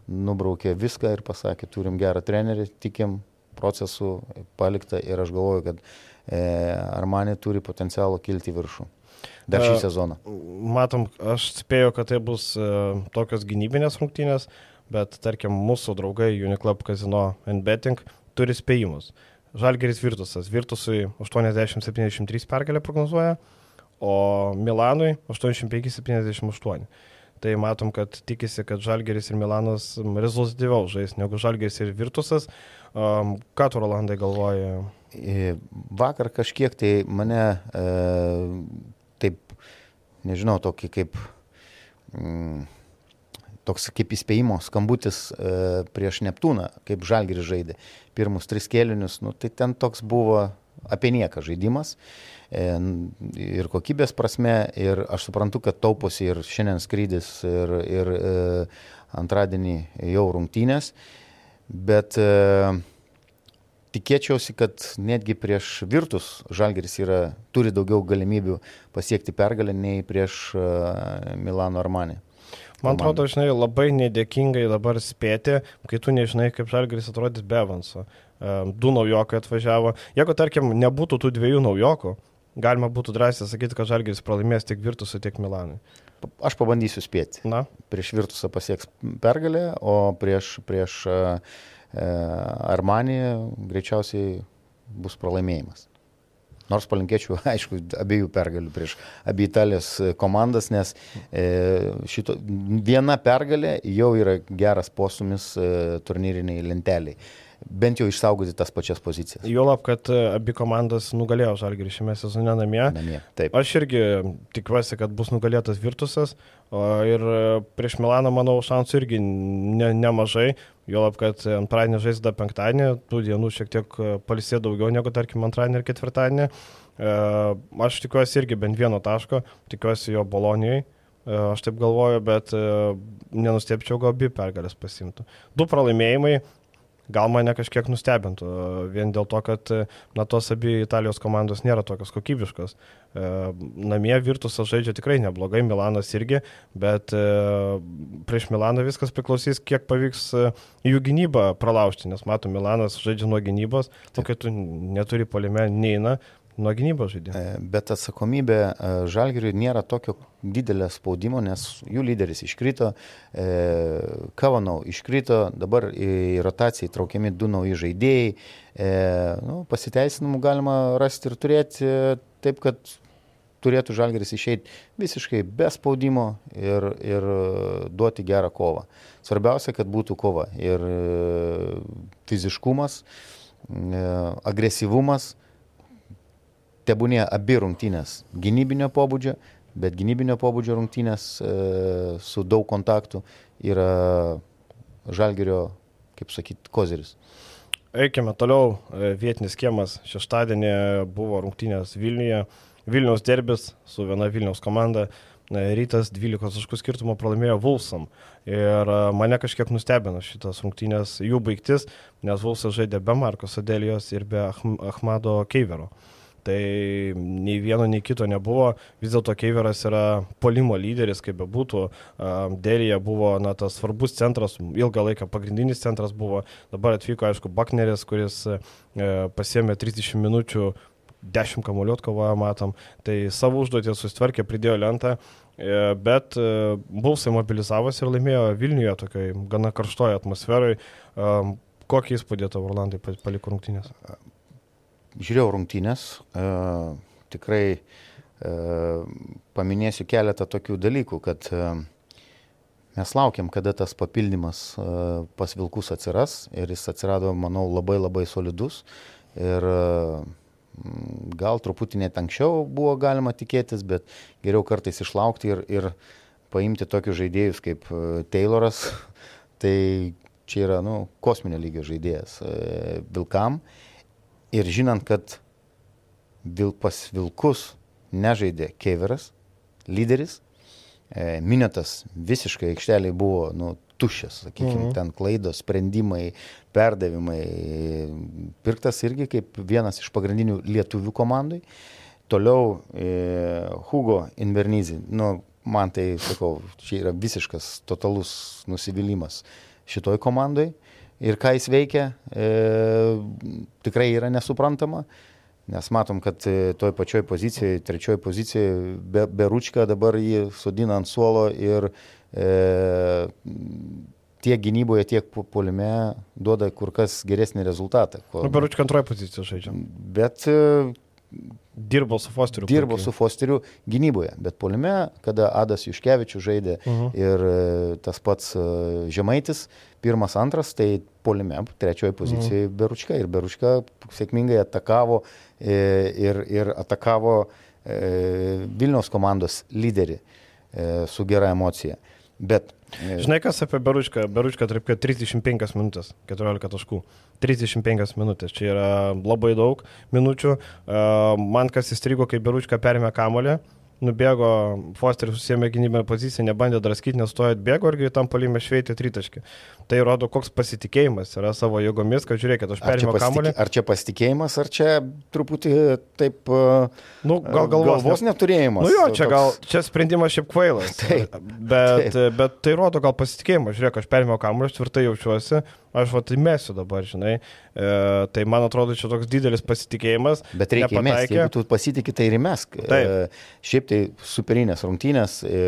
nubraukė viską ir pasakė, turim gerą trenerį, tikim procesų palikta ir aš galvoju, kad e, Armanė turi potencialą kilti viršų dar šį sezoną? Matom, aš spėjau, kad tai bus tokios gynybinės rungtynės, bet tarkim mūsų draugai Uniclub Casino and Betting turi spėjimus. Žalgeris Virtusas. Virtusui 80-73 pergalę prognozuoja, o Milanui 85-78. Tai matom, kad tikisi, kad Žalgeris ir Milanas rezultatyviau žais negu Žalgeris ir Virtusas. Um, ką tu, Rolandai, galvoji? Vakar kažkiek tai mane e, nežinau, tokį kaip, mm, toks kaip įspėjimo skambutis e, prieš Neptūną, kaip Žalgiris žaidė. Pirmus tris kėlinius, nu, tai ten toks buvo apie nieką žaidimas e, ir kokybės prasme, ir aš suprantu, kad tauposi ir šiandien skrydis, ir, ir e, antradienį jau rungtynės, bet e, tikėčiausi, kad netgi prieš Virtus Žalgeris yra, turi daugiau galimybių pasiekti pergalę nei prieš uh, Milano Armanį. Man atrodo, žinai, labai nedėkingai dabar spėti, kai tu nežinai, kaip Žalgeris atrodys be avanso. Um, du naujokai atvažiavo. Jeigu, tarkim, nebūtų tų dviejų naujokų, galima būtų drąsiai sakyti, kad Žalgeris pralaimės tiek Virtusui, tiek Milanui. Aš pabandysiu spėti. Na? Prieš Virtusą pasieks pergalę, o prieš, prieš uh, E, Armanija greičiausiai bus pralaimėjimas. Nors palinkėčiau, aišku, abiejų pergalių prieš abi Italijos komandas, nes e, šito, viena pergalė jau yra geras posumis e, turnyriniai lenteliai bent jau išsaugoti tas pačias pozicijas. Juolab, kad e, abi komandos nugalėjo Žalgirį šiame sezone namie. namie taip. Aš irgi tikiuosi, kad bus nugalėtas Virtusas ir e, prieš Milaną, manau, šansų irgi ne, nemažai. Juolab, kad antradienį žaisda penktadienį, tų dienų šiek tiek e, palisė daugiau negu, tarkim, antradienį ir ketvirtadienį. Aš tikiuosi irgi bent vieno taško, tikiuosi jo Bolonijai. Aš taip galvoju, bet nenustepčiau, gal abi pergalės pasimtų. Du pralaimėjimai, gal mane kažkiek nustebintų, vien dėl to, kad na, tos abi Italijos komandos nėra tokios kokybiškos. E, namie Virtusas žaidžia tikrai neblogai, Milanas irgi, bet e, prieš Milaną viskas priklausys, kiek pavyks e, jų gynybą pralaužti, nes matom, Milanas žaidžia nuo gynybos, o kai tu neturi polime, neina, nuo gynybos žaidimo. E, bet atsakomybė e, Žalgiriui nėra tokio didelio spaudimo, nes jų lyderis iškrito, e, Kavanau iškrito, dabar į rotaciją įtraukiami du nauji žaidėjai. Nu, pasiteisinimų galima rasti ir turėti taip, kad turėtų Žalgeris išeiti visiškai be spaudimo ir, ir duoti gerą kovą. Svarbiausia, kad būtų kova ir fiziškumas, agresyvumas, tebūnė abi rungtynės gynybinio pobūdžio, bet gynybinio pobūdžio rungtynės e, su daug kontaktų yra žalgerio, kaip sakyti, kozeris. Eikime toliau, e, vietinis kiemas šeštadienį buvo rungtynės Vilniuje, Vilniaus derbis su viena Vilniaus komanda. Rytas 12 taškų skirtumo pralaimėjo Vulsam. Ir e, mane kažkiek nustebino šitas rungtynės, jų baigtis, nes Vulsas žaidė be Marko Sadelijos ir be Ahmado Keivero. Tai nei vieno, nei kito nebuvo. Vis dėlto Keiveras yra polimo lyderis, kaip bebūtų. Dėlėje buvo na, tas svarbus centras, ilgą laiką pagrindinis centras buvo. Dabar atvyko, aišku, Bakneris, kuris e, pasėmė 30 minučių 10 kamuoliot kovoja, matom. Tai savo užduotį susitvarkė, pridėjo lentą, e, bet e, Bulsai mobilizavosi ir laimėjo Vilniuje tokiai gana karštoje atmosferoje. Kokį įspūdį tavo Orlandai paliko rungtynės? Žiūrėjau rungtynės, e, tikrai e, paminėsiu keletą tokių dalykų, kad e, mes laukiam, kada tas papildymas e, pas Vilkus atsiras ir jis atsirado, manau, labai labai solidus. Ir e, gal truputį net anksčiau buvo galima tikėtis, bet geriau kartais išlaukti ir, ir paimti tokius žaidėjus kaip e, Tayloras. Tai čia yra nu, kosminio lygio žaidėjas e, Vilkam. Ir žinant, kad vil, pas Vilkus nežaidė Keveras, lyderis, e, Minėtas visiškai aikšteliai buvo nu, tuščias, sakykime, mhm. ten klaidos, sprendimai, perdavimai. Pirktas irgi kaip vienas iš pagrindinių lietuvių komandai. Toliau e, Hugo Invernizi, nu, man tai, sakau, čia yra visiškas totalus nusivylimas šitoj komandai. Ir ką jis veikia, e, tikrai yra nesuprantama. Nes matom, kad e, toj pačioj pozicijoje, trečioji pozicijoje, be, be ručka dabar jį sudina ant suolo ir e, tiek gynyboje, tiek polime duoda kur kas geresnį rezultatą. Ko... Nu, Beručka antroje pozicijoje žaidžia. Bet e, Dirbo su Fosteriu. Dirbo puikiai. su Fosteriu gynyboje, bet polime, kada Adas Juškevičius žaidė uh mhm. -huh. ir e, tas pats e, Žemaitis, pirmas, antras, tai polime, trečioje pozicijoje uh mhm. -huh. Beručka ir Beručka sėkmingai atakavo ir, ir atakavo Vilniaus komandos lyderį su gera emocija. Bet Žinai, kas apie Berušką? Berušką tarp 35 minutės, 14 taškų. 35 minutės, čia yra labai daug minučių. Man kas įstrigo, kai Beruška perėmė kamolį, nubėgo, Fosteris susėmė gynybinę poziciją, nebandė draskyti, nestojo atbėgo ir tam palime šveitė tritaškį. Tai rodo, koks pasitikėjimas yra savo jėgomis, kad žiūrėkit, aš perėmiau kamuolį. Ar čia pasitikėjimas, ar čia truputį taip... Nu, gal galvos, galvos neturėjimas. Nu jo, čia toks... gal, čia sprendimas šiaip kvailas. Taip, bet, taip. bet tai rodo gal pasitikėjimą. Žiūrėk, aš perėmiau kamuolį, aš tvirtai jaučiuosi, aš va tai mesiu dabar, žinai. E, tai man atrodo, čia toks didelis pasitikėjimas. Bet reikia įmesti, jeigu tu pasitikė, tai ir įmesk. E, šiaip tai superinės rungtynės, e,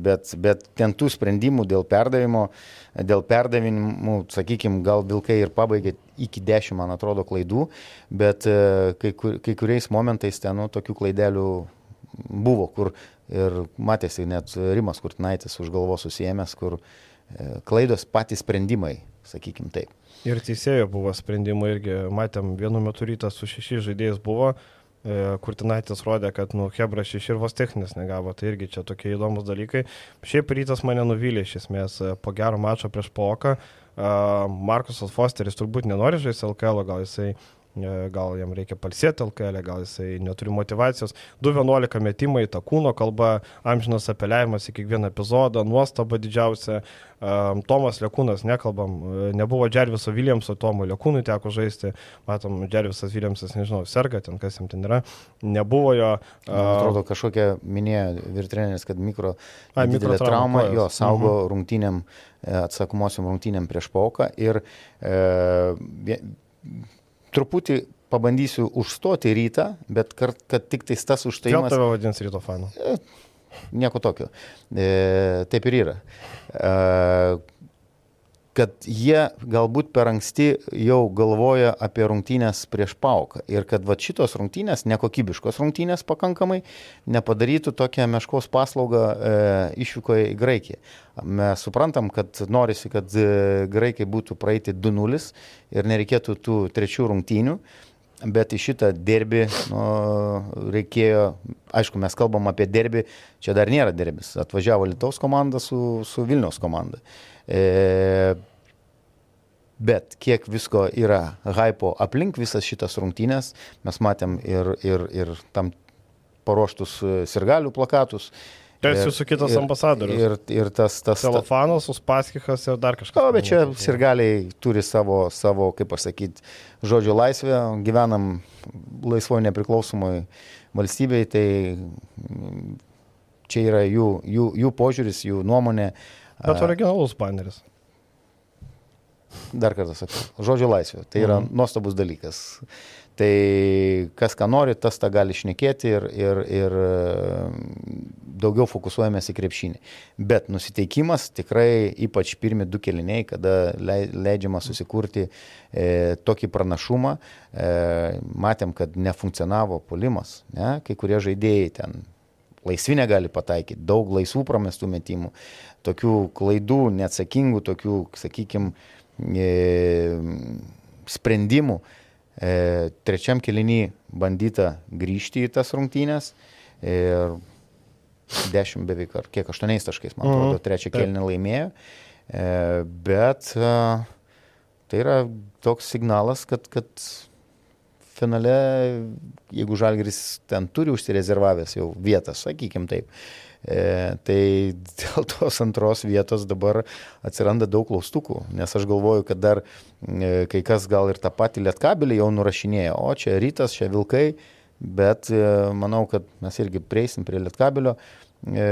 bet, bet ten tų sprendimų dėl perdavimo, dėl perdavimų, sakykime, gal Vilkai ir pabaigė iki 10, man atrodo, klaidų, bet e, kai, kur, kai kuriais momentais ten nu, tokių klaidelių buvo, kur ir matėsi net Rimas Kurtinaitis už galvos susijęs, kur e, klaidos patys sprendimai sakykim taip. Ir teisėjo buvo sprendimai irgi, matėm, vienu metu rytas su šešiais žaidėjais buvo, e, Kurtinaitis rodė, kad, nu, Hebra šeši ir vos techninis negavo, tai irgi čia tokie įdomus dalykai. Šiaip rytas mane nuvylė iš esmės e, po gero mačo prieš Poką. Markusas Fosteris turbūt nenori žaisti LKL, gal jisai gal jam reikia palsėti LKL, gal jisai neturi motivacijos. 2.11 metimai, ta kūno kalba, amžinas apeliavimas į kiekvieną epizodą, nuostaba didžiausia. E, Tomas Lekūnas, nekalbam, e, nebuvo Džerviso Williamso, Tomui Lekūnui teko žaisti, matom, Džervisas Williamsas, nežinau, serga ten, kas jam ten yra, nebuvo jo. Man atrodo, kažkokia minėjo virtrenės, kad mikro, A, mikro trauma jo saugo mhm. rungtynėm, atsakomosiam rungtynėm prieš pauką ir e, truputį pabandysiu užstoti rytą, bet kad, kad tik tais tas užstojimas... Ką tave vadins ryto fanu? E, nieko tokio. E, taip ir yra. E, kad jie galbūt per anksti jau galvoja apie rungtynės prieš pauką ir kad va šitos rungtynės, nekokybiškos rungtynės pakankamai, nepadarytų tokią meškos paslaugą e, išvykoje į Graikiją. Mes suprantam, kad norisi, kad e, Graikai būtų praeiti 2-0 ir nereikėtų tų trečių rungtynių. Bet į šitą derbį nu, reikėjo, aišku, mes kalbam apie derbį, čia dar nėra derbis. Atvažiavo Lietuvos komanda su, su Vilniaus komanda. E, bet kiek visko yra hypo aplink visas šitas rungtynės, mes matėm ir, ir, ir tam paruoštus e, sirgalių plakatus. Tai jūsų kitas ir, ambasadorius. Ir, ir tas... tas Telefonas, Uspaskikas ir dar kažkas. O, bet čia sirgaliai turi savo, savo kaip pasakyti, žodžio laisvę, gyvenam laisvoje nepriklausomoje valstybėje, tai čia yra jų, jų, jų požiūris, jų nuomonė. Bet originalus baneris. Dar kartą sakau, žodžio laisvė. Tai yra mhm. nuostabus dalykas. Tai kas ką nori, tas tą gali išnekėti ir, ir, ir daugiau fokusuojamės į krepšinį. Bet nusiteikimas tikrai, ypač pirmi du keliniai, kada leidžiama susikurti e, tokį pranašumą, e, matėm, kad nefunkcionavo polimas. Ne? Kai kurie žaidėjai ten laisvi negali pataikyti, daug laisvų pramestų metimų, tokių klaidų, neatsakingų, tokių, sakykime, sprendimų. E, trečiam kelinį bandyta grįžti į tas rungtynės ir 10 beveik, ar kiek 8 taškais, man atrodo, mhm. trečią kelinį laimėjo. E, bet e, tai yra toks signalas, kad, kad finale, jeigu Žalgris ten turi užsirezervavęs jau vietą, sakykim taip, tai dėl tos antros vietos dabar atsiranda daug klaustukų, nes aš galvoju, kad dar e, kai kas gal ir tą patį lietkabelį jau nurašinėjo, o čia rytas, čia vilkai, bet e, manau, kad mes irgi prieisim prie lietkabelio, e,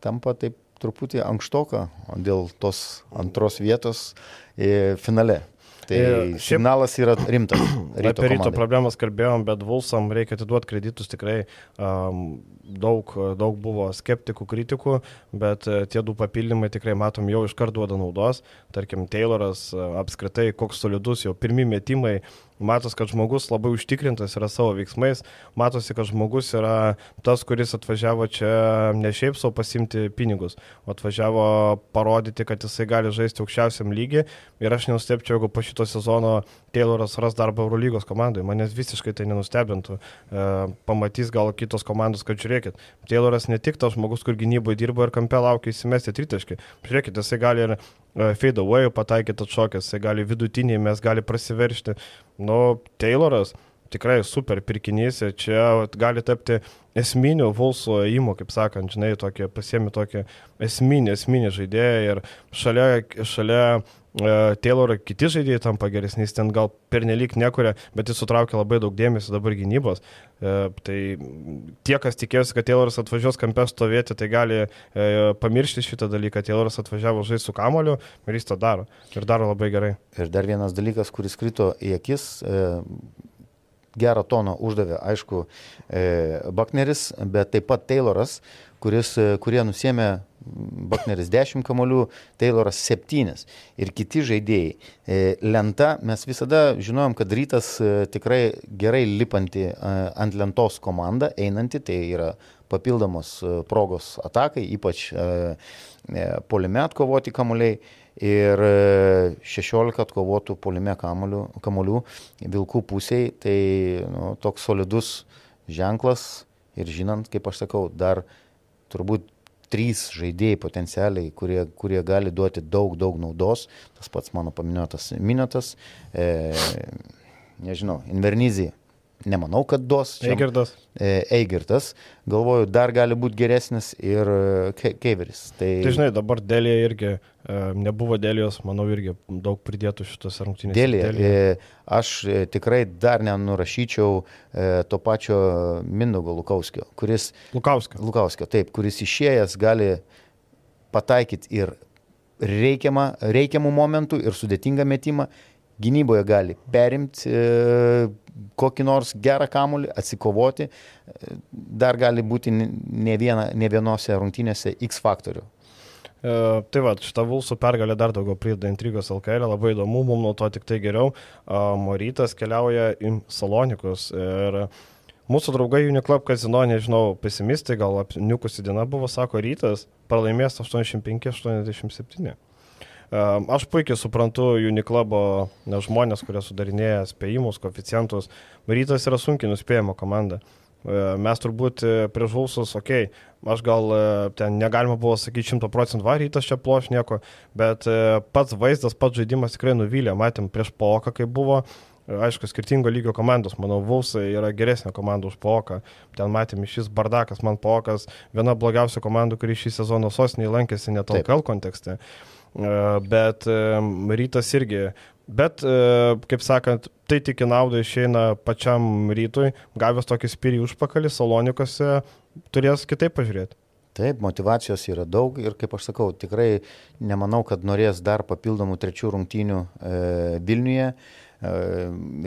tampa taip truputį ankštoka dėl tos antros vietos e, finale. Tai šiaip, signalas yra rimtas. Apie ryto problemas kalbėjom, bet Vulsam reikia atiduoti kreditus tikrai. Um, daug, daug buvo skeptikų, kritikų, bet e, tie du papildymai tikrai matom jau iš karto duoda naudos. Tarkim, Tayloras e, apskritai koks solidus, jau pirmi metimai Matos, kad žmogus labai užtikrintas yra savo veiksmais, matosi, kad žmogus yra tas, kuris atvažiavo čia ne šiaip savo pasimti pinigus, o atvažiavo parodyti, kad jisai gali žaisti aukščiausiam lygiui ir aš nenustepčiau, jeigu po šito sezono Tayloras ras darbą Eurolygos komandai, manęs visiškai tai nenustebintų. E, pamatys gal kitos komandos, kad žiūrėkit, Tayloras ne tik tas žmogus, kur gynyboje dirba ir kampe laukia įsimesti tritaškį, žiūrėkit, jisai gali ir fade away pataikyti atšokęs, jisai gali vidutiniai, mes gali prasiveršti. Nu, Tayloras tikrai super pirkinys ir čia gali tapti esminiu Vulso įimu, kaip sakant, žinai, tokį, pasiemi tokį esminį, esminį žaidėją ir šalia, šalia uh, Tayloro kiti žaidėjai tampa geresnis, ten gal pernelyg nekuria, bet jis sutraukia labai daug dėmesio dabar gynybos. Uh, tai tie, kas tikėjosi, kad Tayloras atvažiuos kampę stovėti, tai gali uh, pamiršti šitą dalyką. Tayloras atvažiavo žaisti su kamoliu ir jis tą daro. Ir daro labai gerai. Ir dar vienas dalykas, kuris krito į akis. Gerą toną uždavė, aišku, e, Bakneris, bet taip pat Tayloras, kuris, e, kurie nusėmė Bakneris 10 kamolių, Tayloras 7 ir kiti žaidėjai. E, lenta, mes visada žinojom, kad rytas tikrai gerai lipanti ant lentos komanda, einanti, tai yra papildomos progos atakai, ypač polime atkovoti kamuoliai ir 16 e, atkovotų polime kamolių, kamolių vilkų pusiai, tai nu, toks solidus ženklas ir žinant, kaip aš sakau, dar turbūt trys žaidėjai potencialiai, kurie, kurie gali duoti daug, daug naudos, tas pats mano paminėtas Minotas, e, nežinau, Invernizija nemanau, kad duos. Eigirdas. E, Eigirdas, galvoju, dar gali būti geresnis ir e, Keiveris. Tai... tai žinai, dabar Dėlė irgi, nebuvo Dėlijos, manau, irgi daug pridėtų šitos rungtynės. Dėlė, Dėlė. Aš tikrai dar nenurašyčiau to pačio Mindogo Lukauskio, kuris... Lukauskio. Lukauskio, taip, kuris išėjęs gali pataikyti ir reikiamą, reikiamų momentų ir sudėtingą metimą, gynyboje gali perimti e, kokį nors gerą kamulį, atsikovoti, dar gali būti ne, viena, ne vienose rungtynėse X faktorių. E, tai va, šitą Vulsų pergalę dar daugiau prideda intrigos LKL, labai įdomu, mums nuo to tik tai geriau. E, Morytas keliauja į Salonikus ir mūsų draugai Uniclub kazino, nežinau, pesimistai, gal apniukusi diena buvo, sako, rytas pralaimės 85-87. Aš puikiai suprantu Uniclubo žmonės, kurie sudarinėja spėjimus, koficijantus. Rytas yra sunkiai nuspėjama komanda. Mes turbūt e, prieš Vulsus, okei, okay, aš gal e, ten negalima buvo sakyti šimto procentų varytas čia ploš nieko, bet e, pats vaizdas, pats žaidimas tikrai nuvylė. Matėm prieš Poką, kai buvo, aišku, skirtingo lygio komandos, manau, Vulsai yra geresnė komanda už Poką. Ten matėm šis bardakas, man Pokas, viena blogiausių komandų, kuri šį sezoną sostinėje lankėsi net LKL kontekste. Bet rytas irgi Bet, kaip sakant, tai tik į naudą išeina pačiam rytui, gavęs tokį spyrį užpakalį, Salonikose turės kitaip pažiūrėti. Taip, motivacijos yra daug ir, kaip aš sakau, tikrai nemanau, kad norės dar papildomų trečių rungtynių e, Vilniuje. E,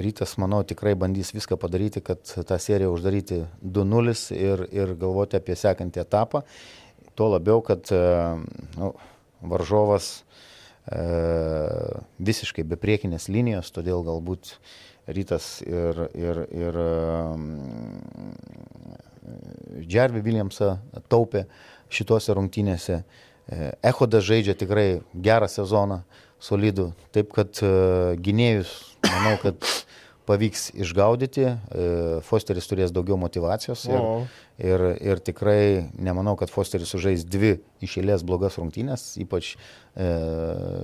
rytas, manau, tikrai bandys viską padaryti, kad tą seriją uždaryti 2-0 ir, ir galvoti apie sekantį etapą. Tuo labiau, kad e, nu, varžovas E, visiškai be priekinės linijos, todėl galbūt rytas ir, ir, ir Džervi Williamsą taupė šituose rungtynėse. Ehodas žaidžia tikrai gerą sezoną, solidų, taip kad e, gynėjus, manau, kad pavyks išgaudyti, Fosteris turės daugiau motivacijos ir, o. ir, ir tikrai nemanau, kad Fosteris sužais dvi iš eilės blogas rungtynės, ypač E,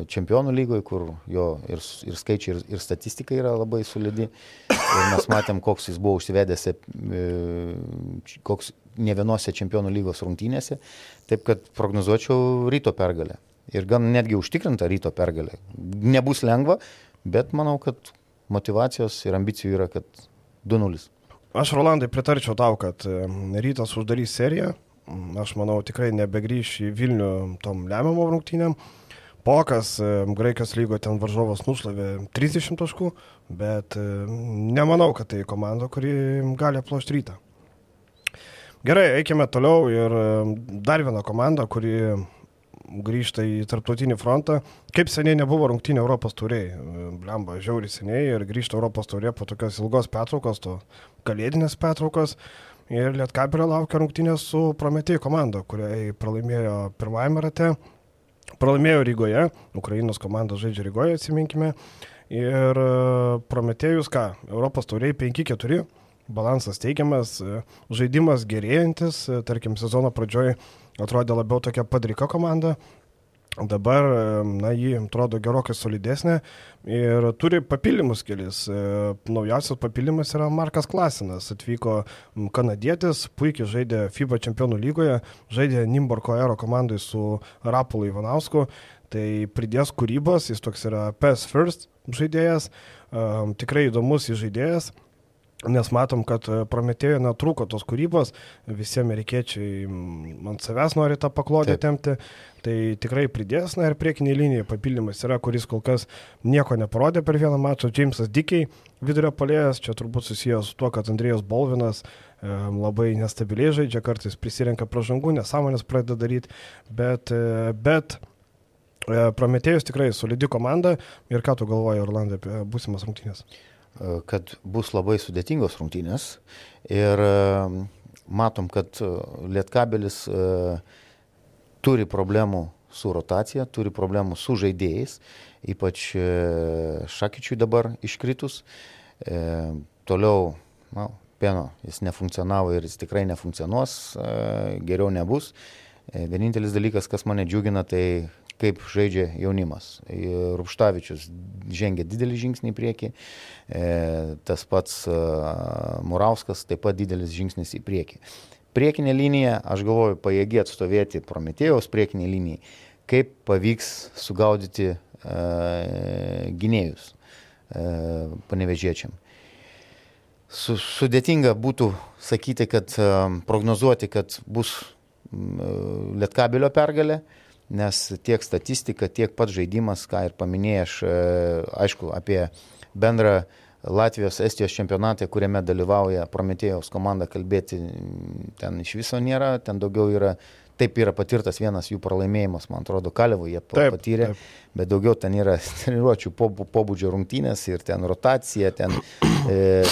čempionų lygoje, kur jo ir, ir skaičiai, ir, ir statistika yra labai solidi. Ir mes matėm, koks jis buvo užsivedęs, e, koks ne vienose čempionų lygos rungtynėse. Taip kad prognozuočiau ryto pergalę. Ir gan netgi užtikrinta ryto pergalė. Nebus lengva, bet manau, kad motivacijos ir ambicijų yra, kad 2-0. Aš, Rolandai, pritarčiau tau, kad rytas uždarys seriją. Aš manau, tikrai nebegrįš į Vilnių tom lemiamom rungtynėm. Pokas, Graikijos lygo ten varžovas nušlavė 30 taškų, bet nemanau, kad tai komanda, kuri gali aplošti rytą. Gerai, eikime toliau ir dar viena komanda, kuri grįžta į tarptautinį frontą. Kaip seniai nebuvo rungtynė Europos turėjai. Blemba, žiauriai seniai ir grįžta Europos turė po tokios ilgos pertraukos, to kalėdinės pertraukos. Ir Lietkabelio laukia rungtynės su Prometėjų komanda, kuriai pralaimėjo pirmajame rate Pralaimėjo Rygoje, Ukrainos komanda žaidžia Rygoje, atsiminkime. Ir e, Prometėjus ką, Europos tauriai 5-4, balansas teigiamas, e, žaidimas gerėjantis, e, tarkim, sezono pradžioje atrodė labiau tokia padrika komanda, Dabar, na, jį atrodo gerokai solidesnė ir turi papildymus kelis. E, naujausias papildymas yra Markas Klasinas. Atvyko kanadietis, puikiai žaidė FIBA čempionų lygoje, žaidė Nimborko Aero komandai su Rapulu Ivanausku. Tai pridės kūrybos, jis toks yra PES First žaidėjas, tikrai įdomus žaidėjas. Nes matom, kad e, Prometėjo netrūko tos kūrybos, visi amerikiečiai ant savęs nori tą paklodę temti, tai tikrai pridės, na ir priekinė linija papildymas yra, kuris kol kas nieko neparodė per vieną mačą, Jamesas Dikiai vidurio palėjas, čia turbūt susijęs su tuo, kad Andrėjos Bolvinas e, labai nestabiliai žaidžia, kartais prisirenka pražangų, nesąmonės pradeda daryti, bet, e, bet e, Prometėjus tikrai solidi komanda. Ir ką tu galvoji, Orlandai, apie būsimas rungtynės? Kad bus labai sudėtingos rungtynės ir e, matom, kad e, Lietkabelis e, turi problemų su rotacija, turi problemų su žaidėjais, ypač Šakyčiui dabar iškritus. Toliau, na, pieno jis nefunkcionavo ir jis tikrai nefunkcionuos, geriau nebus. Vienintelis dalykas, kas mane džiugina, tai kaip žaidžia jaunimas. Rupštavičius žengia didelį žingsnį į priekį, e, tas pats e, Murauskas taip pat didelis žingsnis į priekį. Priekinė linija, aš galvoju, pajėgi atstovėti Prometėjos priekinė linija, kaip pavyks sugaudyti uh, gynėjus panevežiečiam. Su, sudėtinga būtų sakyti, kad prognozuoti, kad bus Lietkabelio pergalė, nes tiek statistika, tiek pats žaidimas, ką ir paminėjai, aš e, aišku apie bendrą Latvijos, Estijos čempionatą, kuriame dalyvauja Prometėjos komanda, kalbėti ten iš viso nėra, ten daugiau yra taip yra patirtas vienas jų pralaimėjimas, man atrodo, Kalevų jie taip, patyrė, taip. bet daugiau ten yra treniruočių pobūdžio rungtynės ir ten rotacija, ten e,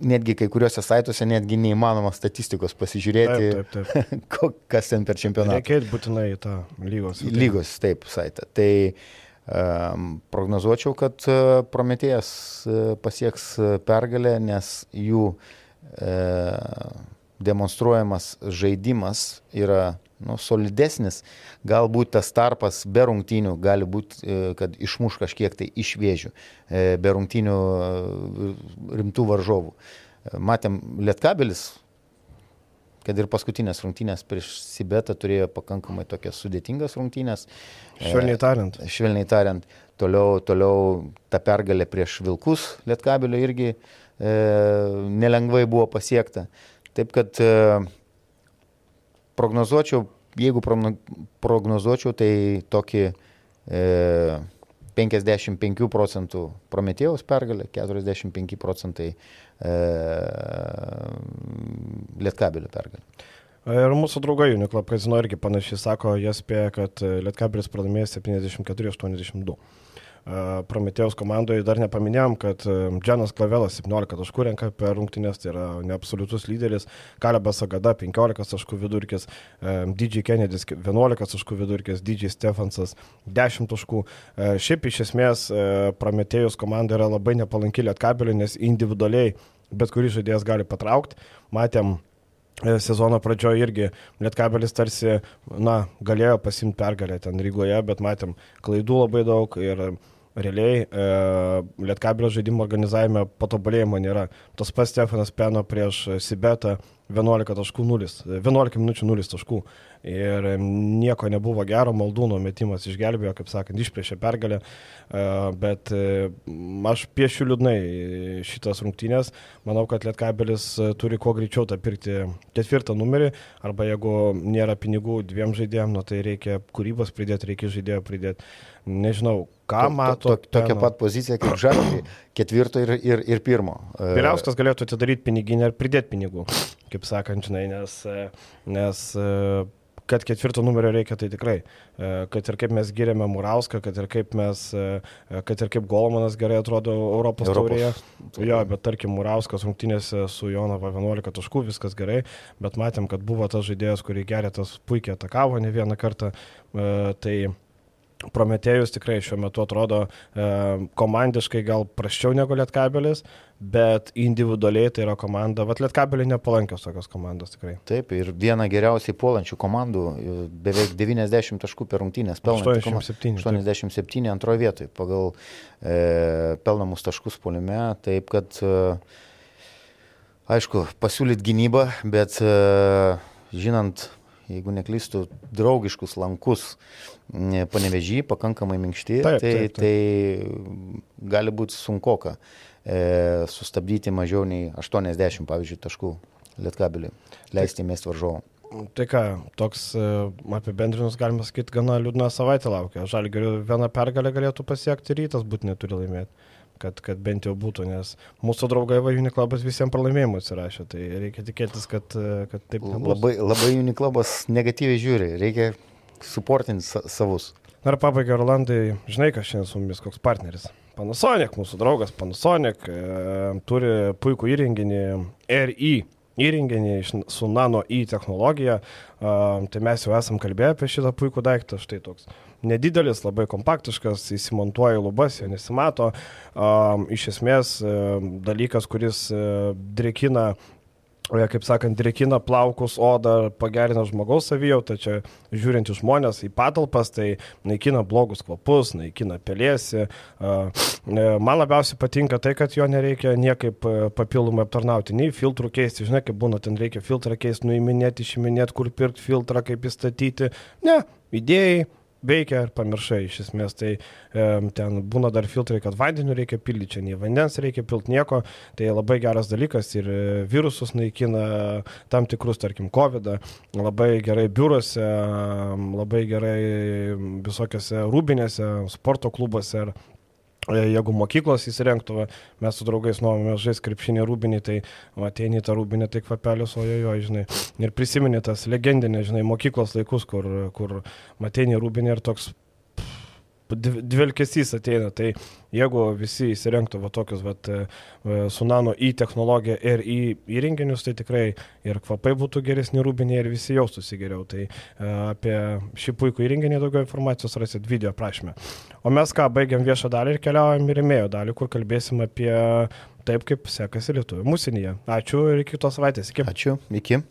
netgi kai kuriuose saituose netgi neįmanoma statistikos pasižiūrėti, taip, taip, taip. kas ten per čempionatą. Reikia būtinai tą lygos. Lygos, taip, saitą. Tai um, prognozuočiau, kad uh, Prometėjas uh, pasieks pergalę, nes jų uh, demonstruojamas žaidimas yra nu, solidesnis, galbūt tas tarpas be rungtynių gali būti, kad išmuš kažkiek tai iš vėžių, be rungtynių rimtų varžovų. Matėm, Lietkabelis, kad ir paskutinės rungtynės prieš Sibetą turėjo pakankamai tokias sudėtingas rungtynės. Švelniai tariant. Švelniai tariant. Toliau, toliau ta pergalė prieš Vilkus Lietkabelio irgi e, nelengvai buvo pasiekta. Taip kad e, prognozuočiau, jeigu prognozuočiau, tai tokį e, 55 procentų Prometėjaus pergalė, 45 procentai e, Lietkabelio pergalė. Ir mūsų draugai Uniklap kazino irgi panašiai sako, jie spėja, kad Lietkabelis pralaimėjo 74-82. Prometėjos komandoje dar nepaminėjom, kad Džanas Klavelas 17 taškų renka per rungtynės, tai yra neabsoliutus lyderis, Kalebas Agada 15 taškų vidurkis, DJ Kennedys 11 taškų vidurkis, DJ Stefansas 10 taškų. Šiaip iš esmės Prometėjos komanda yra labai nepalanki lietkabeliui, nes individualiai bet kuris žaidėjas gali patraukti. Matėm sezono pradžioje irgi Lietkabelis tarsi, na, galėjo pasimti pergalę ten Rygoje, bet matėm klaidų labai daug ir realiai e, Lietkabelio žaidimo organizavime patobulėjimo nėra. Tas pats Stefanas Peno prieš Sibetą 11.0, 11 minučių 0 taškų. Ir nieko nebuvo gero, Maldūno metimas išgelbėjo, kaip sakant, išpriešė pergalę, e, bet e, aš piešiu liūdnai šitas rungtynės. Manau, kad Lietkabelis turi kuo greičiau tą pirkti ketvirtą numerį, arba jeigu nėra pinigų dviem žaidėjim, nu, tai reikia kūrybos pridėti, reikia žaidėjo pridėti nežinau, ką mato. To, to, tokia pat pozicija kaip žalį, ketvirto ir, ir, ir pirmo. Piliauskas e, galėtų atidaryti piniginę ir pridėti pinigų, kaip sakant, žinai, nes, e, nes e, kad ketvirto numerio reikia, tai tikrai. Kad ir kaip mes giriame Murauską, kad ir kaip mes, kad ir kaip Golmanas gerai atrodo Europos, Europos. taurėje. Jo, bet tarkim, Murauskas rungtynėse su Jonava 11 taškų, viskas gerai, bet matėm, kad buvo tas žaidėjas, kurį gerėtas puikiai atakavo ne vieną kartą. Tai Prometėjus tikrai šiuo metu atrodo e, komandiškai gal praščiau negu Lietkabelis, bet individualiai tai yra komanda, bet Lietkabeliai nepalankios tokios komandos tikrai. Taip, ir viena geriausiai puolančių komandų, beveik 90 taškų per rungtynės pelno. 87. 87 antroje vietoje pagal e, pelnamus taškus polime, taip kad, e, aišku, pasiūlyt gynybą, bet e, žinant jeigu neklystu, draugiškus lankus panevežį, pakankamai minkšti, taip, tai, taip, taip. tai gali būti sunkoka e, sustabdyti mažiau nei 80, pavyzdžiui, taškų lietkabeliui, leisti mėsti varžovą. Tai ką, toks e, apibendrinus galima sakyti, gana liūdna savaitė laukia. Žalgiriu vieną pergalę galėtų pasiekti rytas, būtinai turi laimėti kad, kad bent jau būtų, nes mūsų draugai va Uniklubas visiems pralaimėjimus įrašė, tai reikia tikėtis, kad, kad taip nebus. Labai, labai Uniklubas negatyviai žiūri, reikia suportinti savus. Na ir pabaigai, Rolandai, žinai, kas šiandien su mumis, koks partneris. Panasonic, mūsų draugas Panasonic, e, turi puikų įrenginį RI įrenginį su nano į technologija. Tai mes jau esam kalbėję apie šitą puikų daiktą. Štai toks nedidelis, labai kompaktiškas, įsimontuoja lubas, jo nesimato. Iš esmės dalykas, kuris e, drėkina kaip sakant, drėkina plaukus, odą, pagerina žmogaus savijautą, čia žiūrint į žmonės, į patalpas, tai naikina blogus kvapus, naikina pelėsi. E, man labiausiai patinka tai, kad jo nereikia niekaip e, papildomai aptarnauti, nei filtrų keisti, žinai, kaip būna, ten reikia filtrą keisti, nuiminėti, išiminėti, kur pirkti filtrą, kaip įstatyti. Ne, idėjai, veikia ir pamiršai iš esmės. Tai e, ten būna dar filtrai, kad vandeniu reikia pildyti, čia nei vandens reikia pilti nieko. Tai labai geras dalykas ir e, virusus naikina tam tikrus, tarkim, COVID, -ą. labai gerai biurose, labai gerai visokiose rūbinėse, sporto klubuose. Ir jeigu mokyklos įsirengtų, va, mes su draugais nuomėmės žais krepšinį rūbinį, tai ateini tą rūbinį, tai kvapelius, ojojo, žinai. Ir prisiminė tas legendinės, žinai, mokyklos laikus, kur, kur ateini rūbinį ir toks dvilkesys ateina. Tai jeigu visi įsirengtų va tokius va, e, su nano į technologiją ir į įrenginius, tai tikrai ir kvapai būtų geresni rūbiniai ir visi jaustųsi geriau. Tai e, apie šį puikų įrenginį daugiau informacijos rasit video prašymę. O mes ką, baigiam viešą dalį ir keliaujam į remėjo dalį, kur kalbėsim apie taip, kaip sekasi lietuvių musinėje. Ačiū ir iki kitos savaitės. Iki. Ačiū, iki.